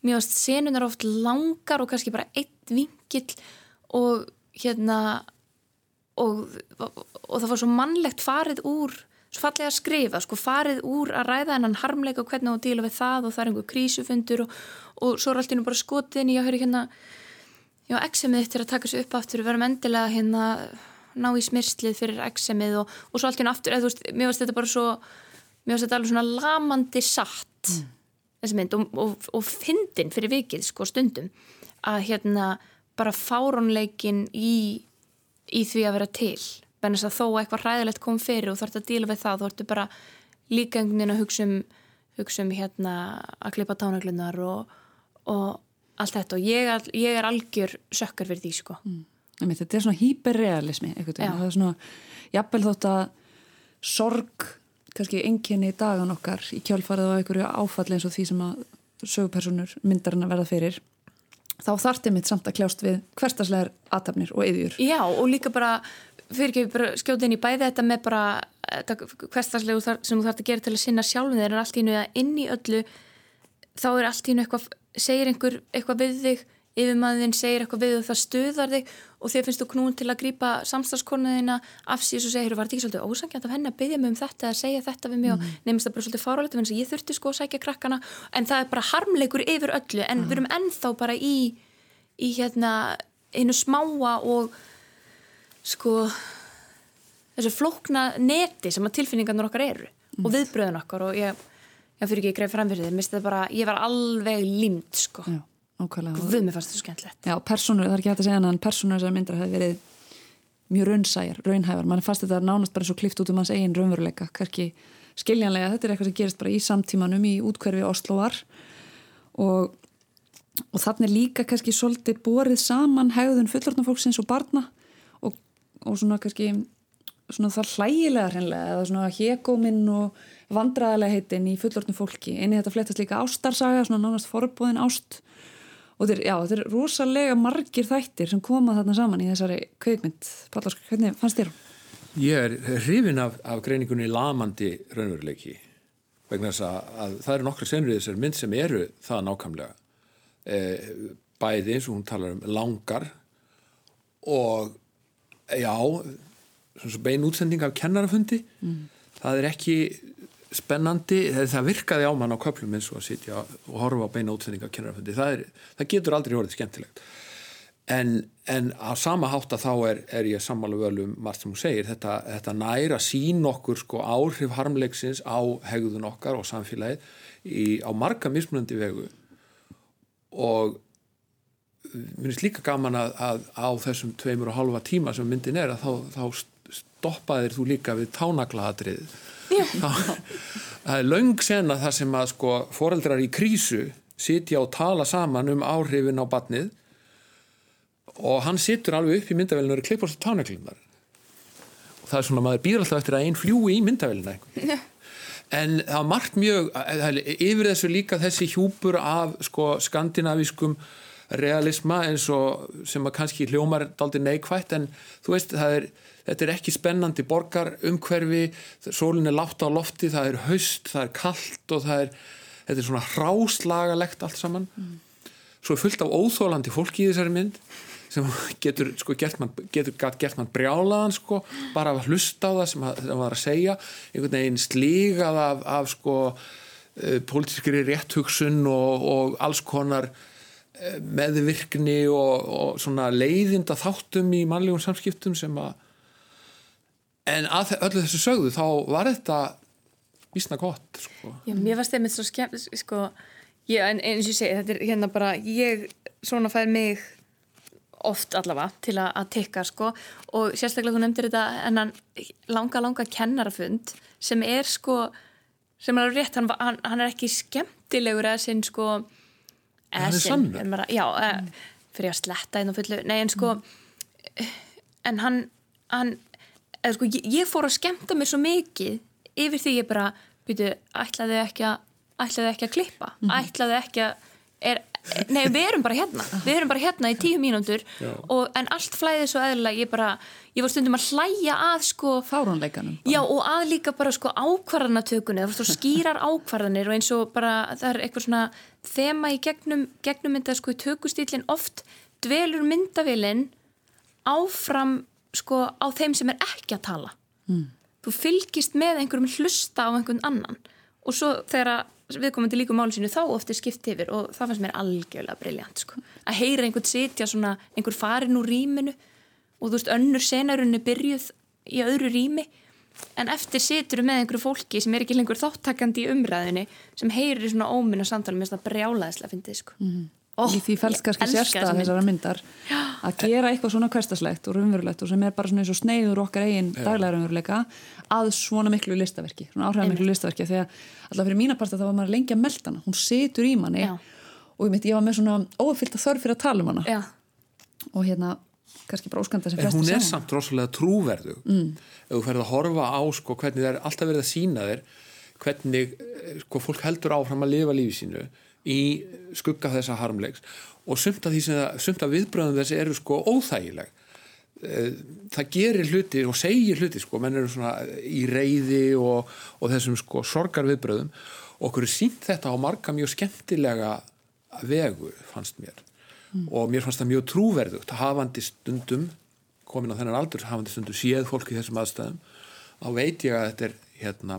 mér fannst senunar oft langar og kannski bara eitt vingill og hérna og, og það var svo mannlegt farið úr svo fallega að skrifa, sko farið úr að ræða hennan harmleika og hvernig að díla við það og það er einhver krísufundur og, og svo er allt í nú bara skotin í að höra hérna já, exemið þitt er að taka sig upp aftur við verum endilega hérna ná í smyrslið fyrir exemið og, og svo allt í nú aftur, eða þú veist, mér finnst þetta bara svo mér finnst þetta alveg svona lamandi satt þessi mynd og, og, og fyndin fyrir vikið, sko, stundum að hérna bara fárónleikin í í því að vera til. Bennast að þó eitthvað ræðilegt kom fyrir og þú ert að díla við það, þú ertu bara líka einhvern veginn að hugsa um, hugsa um hérna að klippa tánaglunar og, og allt þetta. Og ég ég er algjör sökkar fyrir því sko. Mm. Þetta er svona hýperrealismi það er svona jafnvel þótt að sorg kannski enginni dagan okkar í kjálfarið og einhverju áfalli eins og því sem að sögupersonur myndarinn að verða fyrir þá þartið mitt samt að kljást við hverstaslegar aðtapnir og yðjur Já og líka bara fyrir ekki bara skjóta inn í bæði þetta með bara hverstarslegu sem þú þarf að gera til að sinna sjálfum þeir en allt í nú að inn í öllu þá er allt í nú eitthvað segir einhver eitthvað við þig yfirmaðin segir eitthvað við og það stuðar þig og þér finnst þú knún til að grípa samstagskornaðina af síðan og segir, var þetta ekki svolítið ósangjant af henni að byggja mig um þetta eða segja þetta við mig? Og nefnist það bara svolítið fáralegt en ég þurfti sko að sækja krakkana. En það er bara harmleikur yfir öllu. En við erum ennþá bara í í hérna einu smáa og sko þessu flókna neti sem að tilfinningarnir okkar eru Mm. og viðbröðun okkar. Og ég, ég fyrir ekki greið fram fyrir þið, misti það bara, ég var alveg límt sko, Já. Guð, mér fannst þetta skemmtilegt. Já, persónur, það er ekki hægt að segja hana en persónur þessar myndar hafi verið mjög raunsæjar, raunhæfar, mann fannst þetta nánast bara svo klift út um hans eigin raunveruleika kannski skiljanlega, þetta er eitthvað sem gerist bara í samtímanum í útkverfi Oslovar og, og þannig er líka kannski svolítið borið saman hegðun fullortnafólksins og barna og, og svona kannski svona það hlægilega hreinlega eða svona hégóminn og vandræðilega heitin í fullortnum fólki. Inn í þetta flettast líka ástarsaga, svona nánast forbúðin ást og þetta er, já, þetta er rosalega margir þættir sem koma þarna saman í þessari kveikmynd Pallarsk, hvernig fannst þér? Ég er hrifin af, af greiningunni lamandi raunveruleiki vegna þess að, að það eru nokkra senur í þessari mynd sem eru það nákvæmlega e, bæði eins og hún talar um langar og já svona svo bein útsending af kennarafundi Mm. það er ekki spennandi, það, virkaði á mann á köplum eins og að sitja og horfa á beina útsending af kennarafundi, það, það getur aldrei orðið skemmtilegt. En, en á sama hátt að þá er, er ég sammála völu um margt sem hún segir. Þetta, þetta næra sín okkur sko áhrif harmleiksins á hegðun okkar og samfélagið í, á marga mismunandi vegu. Og mér finnst líka gaman að, að á þessum tveimur og halva tíma sem myndin er að þá, þá stoppaðir þú líka við tánaglaðatrið það er löng sena þar sem að sko foreldrar í krísu sitja og tala saman um áhrifin á batnið og hann situr alveg upp í myndavélinu og er klippast á tánaglunar og það er svona maður býr alltaf eftir að einn fljúi í myndavélina en það margt mjög það yfir þessu líka þessi hjúpur af sko skandinavískum realisma eins og sem að kannski hljómar daldi neikvætt en þú veist það er, þetta er ekki spennandi borgar umhverfi, sólinn er látt á lofti, það er haust, það er kallt og það er, þetta er svona hráslagalegt allt saman. Svo er fullt af óþólandi fólki í þessari mynd sem getur sko gert mann, getur gert mann brjálaðan sko, bara að hlusta á það sem það var að segja, einhvern veginn slígað af, af sko uh, pólitískri rétthugsun og, og alls konar meðvirkni og, og svona leiðinda þáttum í mannlegum samskiptum sem að en að öllu þessu sögðu þá var þetta vísna gott sko. Já, mér varst það með svo skemmt sko, ég, en eins og ég segi, þetta er hérna bara ég, svona fær mig oft allavega til að, að tikka sko og sérstaklega þú nefndir þetta en hann langa langa kennarafund sem er sko sem er rétt, hann, hann, hann er ekki skemmtilegur eða sinn sko Maður að- já, mm. fyrir að sletta einn og fullu, nei en sko en hann, hann eða sko, ég, ég fór að skemmta mér svo mikið yfir því ég bara byrju, ætlaði ekki að ætlaði ekki að klippa, ætlaði ekki að er, nei við erum bara hérna. Við erum bara hérna í tíu og, en allt flæði svo eðlilega. Ég bara, ég var stundum að hlæja að sko fáránleikanum já og að líka bara sko ákvarðanatökunni. Það var svo skýrar ákvarðanir og eins og bara það er eitthvað svona þema í gegnum, gegnum mynda sko í tökustílinn oft dvelur myndavélinn áfram sko á þeim sem er ekki að tala Mm. þú fylgist með einhverjum hlusta á einhvern annan og svo þegar viðkomandi líka máli sínu þá oft er skipt yfir og það fannst mér algjörlega briljant sko. að heyra einhvern sitja svona einhver farin úr rýminu og þú veist önnur senarunni byrjuð í öðru rými en eftir situr með einhverju fólki sem er ekki lengur þáttakandi í umræðinni sem heyrir svona óminna samtali með þetta brjálaðislega fyndið sko. Mhm. Ó, í því fælst ég kannski elska sérstað þessa mynd. þessara myndar að gera eitthvað svona hverstaslegt og raunverulegt og sem er bara svona eins og sneiður okkar eigin Já. daglega raunveruleika að svona miklu listaverki, svona áhrifamiklu listaverki því að alltaf fyrir mína parta þá var maður lengi að melda hana hún situr í manni Já. og ég, mitt, ég var með svona ófyllt þörf fyrir að tala um hana Já. og hérna kannski bara óskanda sem en flest hún að er samt rosalega trúverðu Mm. ef þú ferð að horfa á sko, hvernig það er alltaf verið að sína þér hvernig eh, sko, fólk heldur áfram að lifa lífi sínu í skugga þessa harmleiks. Og sumt af, af viðbröðum þessi eru sko óþægileg. Eh, það gerir hluti og segir hluti sko, menn eru svona í reyði og, og þessum sko sorgar viðbröðum og okkur er sínt þetta á marga mjög skemmtilega vegu fannst mér Mm. og mér fannst það mjög trúverðugt hafandi stundum komin á þennan aldur hafandi stundum séð fólk í þessum aðstæðum þá veit ég að þetta er hérna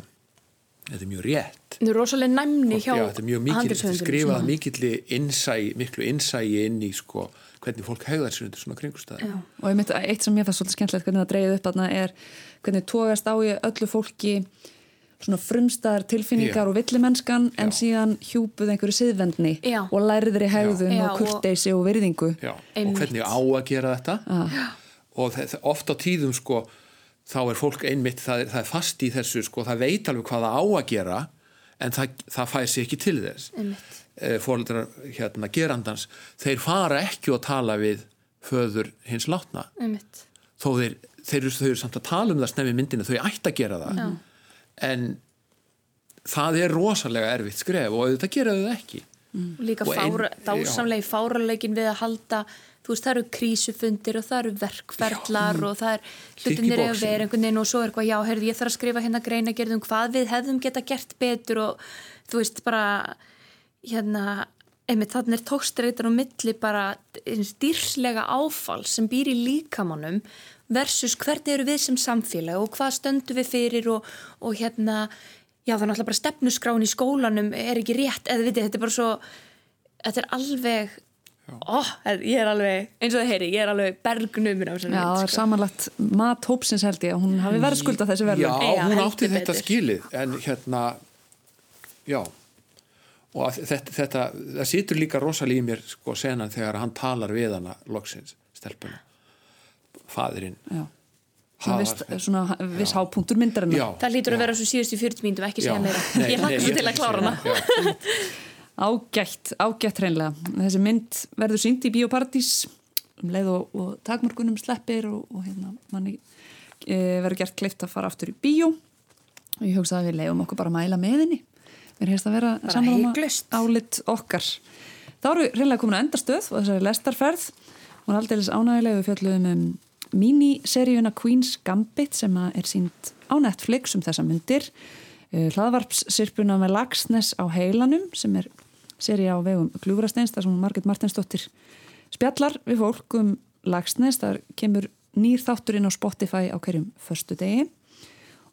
þetta er mjög rétt Þetta er rosalega næmni hjá Já, þetta er mjög mikil, þetta er skrifað að- mikilli innsæi, miklu innsæi inn í sko, hvernig fólk hegðar sér undir svona kringustæði. Og einmitt, eitt sem ég fannst svolítið skemmtilegt hvernig það dreigði upp þarna er hvernig tógast á í öllu fólki svona frumstæðar tilfinningar Já. og villimennskan en síðan hjúpuð einhverju siðvendni Já. og lærðir í hegðun Já, og kurteisi og, virðingu. Já, og hvernig á að gera þetta? Og það, það, oft á tíðum sko, þá er fólk einmitt það er, það er fast í þessu, sko, það veit alveg hvað það á að gera en það, það fær sér ekki til þess. E, fóröldrar hérna gerandans þeir fara ekki að tala við föður hins látna. Einmitt. þó þeir, þeir, eru, þau eru samt að tala um það snemmi myndinu, þau ætti að gera það. Já. En það er rosalega erfitt skref og auðvitað gera þau það ekki. Og líka Og ein- fára, dásamlegi fáralegin við að halda þú veist það eru krísufundir og það eru verkferðlar og það er hlutinir að vera einhvern veginn og svo er eitthvað já, heyrðu ég þarf að skrifa hérna greina gerðum hvað við hefðum geta gert betur og þú veist bara hérna einmitt þannig er tókstreitur á milli bara dýrslega áfall sem býr í líkamannum versus hvernig eru við sem samfélag og hvað stöndum við fyrir og, og hérna já það er náttúrulega bara stefnuskráin í skólanum er ekki rétt, eða vitið, þetta er bara svo þetta er alveg ó, ég er alveg, eins og það heyri ég er alveg bergnumur á þessu Já, það er samanlagt mat hópsins held ég að hún hafi verið skulda þessi verðum Já, hún átti þetta skilið en hérna já. Og þetta, þetta það situr líka rosalega í mér sko senan þegar hann talar við hana loksins, stelpuna Já. Svona viss hápunktur Já, það lítur að vera svo síðustu 40 mínútum ekki segja Já. meira, Nei, ég hlakka nei, svo til að klára hana Ágætt, ágætt hreinlega. Þessi mynd verður sínd í Bíóparadís um leið og, og takmörgunum sleppir og, og hérna manni e, verður gert kleift að fara aftur í bíó og ég hugsa að við leiðum okkur bara að mæla með henni. Mér hefst að vera sammála hiklaust. álit okkar. Þá eru hreinlega komin að endastöð og þessari lestarferð og aldeilis ánægilega við fjöldluðum um míniseríuna Queen's Gambit sem er sínd á Netflix um þessa myndir hlaðvarpssirpuna með Lagsnes á heilanum sem er seri á vegum Gljúfrasteins þar sem Margit Martinsdóttir spjallar við fólk um Lagsnes þar kemur nýr þáttur inn á Spotify á hverjum förstu degi.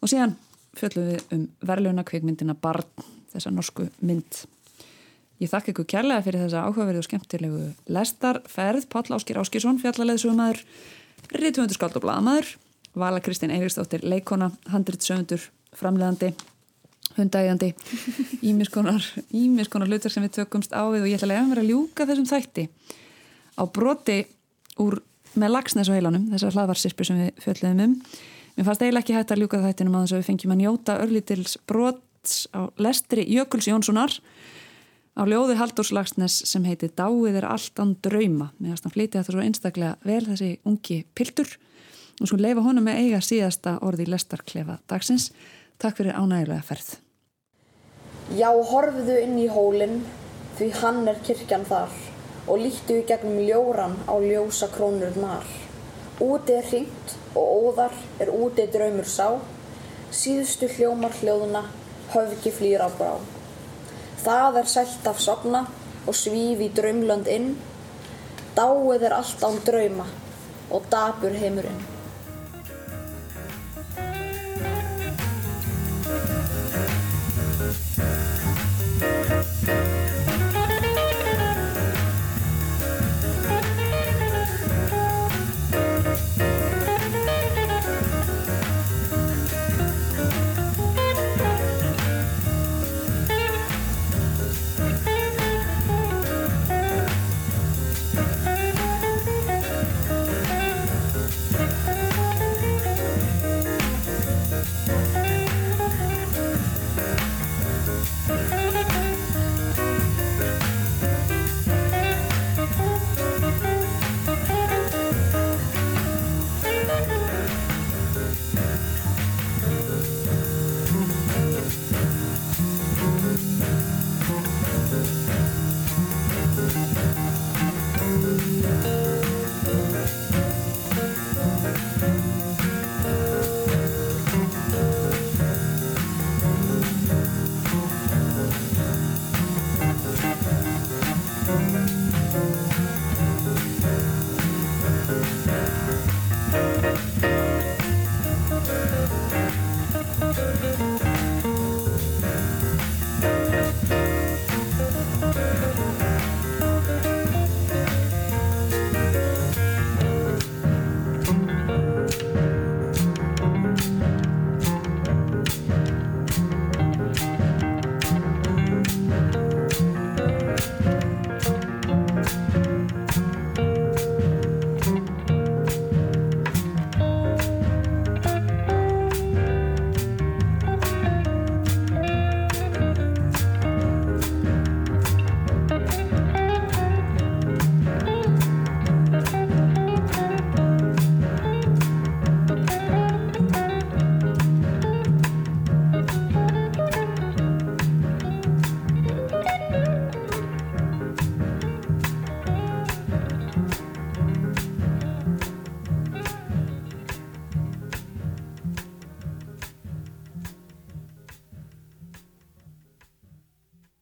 Og síðan fjöllum við um verðluna kveikmyndina Barn, þessa norsku mynd. Ég þakka ykkur kærlega fyrir þessa áhugaverðu og skemmtilegu lestarferð. Páll Áskir Áskirsson, fjallarleðsögumæður Rítvöndur skáld og blaðamæður Vala Kristín Eiríksdóttir, leikona handritsöfundur, framleðandi hundægjandi ímiskonar, ímiskonar hlutar sem við tökumst á við og ég ætla að lega mér að ljúka þessum þætti á broti úr með lagsnes á heilanum, þessar hlaðvarsirpu sem við fjöldum um. Mér fannst eiginlega ekki hægt að ljúka þættinum að þess að við fengjum að njóta örlítils brots á lestri Jökuls Jónssonar á ljóði Halldórs Lagsnes sem heiti Dáið er allt án drauma. Fannst hann flytja þetta svo einstaklega vel þessi ungi piltur og svo leifa honum með eiga síðasta orði í lestarklefa dagsins. Takk fyrir ánægilega ferð. Já, horfðu inn í hólinn, því hann er kirkjan þar, og líktu í gegnum ljóran á ljósa krónurnar. Úti er hringt og óðar er úti draumur sá, síðustu hljómar hljóðuna, höfgi flýr á brá. Það er sælt af sopna og svíf í draumlönd inn, dáið er allt án drauma og dapur heimurinn.